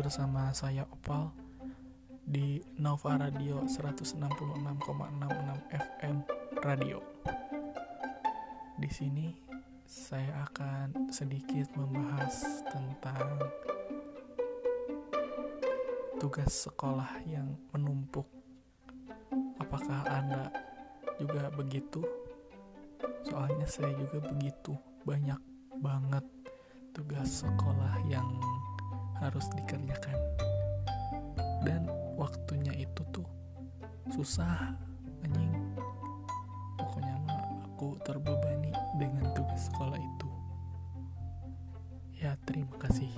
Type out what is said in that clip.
bersama saya Opal di Nova Radio 166,66 FM Radio. Di sini saya akan sedikit membahas tentang tugas sekolah yang menumpuk. Apakah Anda juga begitu? Soalnya saya juga begitu, banyak banget tugas sekolah yang harus dikerjakan. Dan waktunya itu tuh susah anjing. Pokoknya mah aku terbebani dengan tugas sekolah itu. Ya terima kasih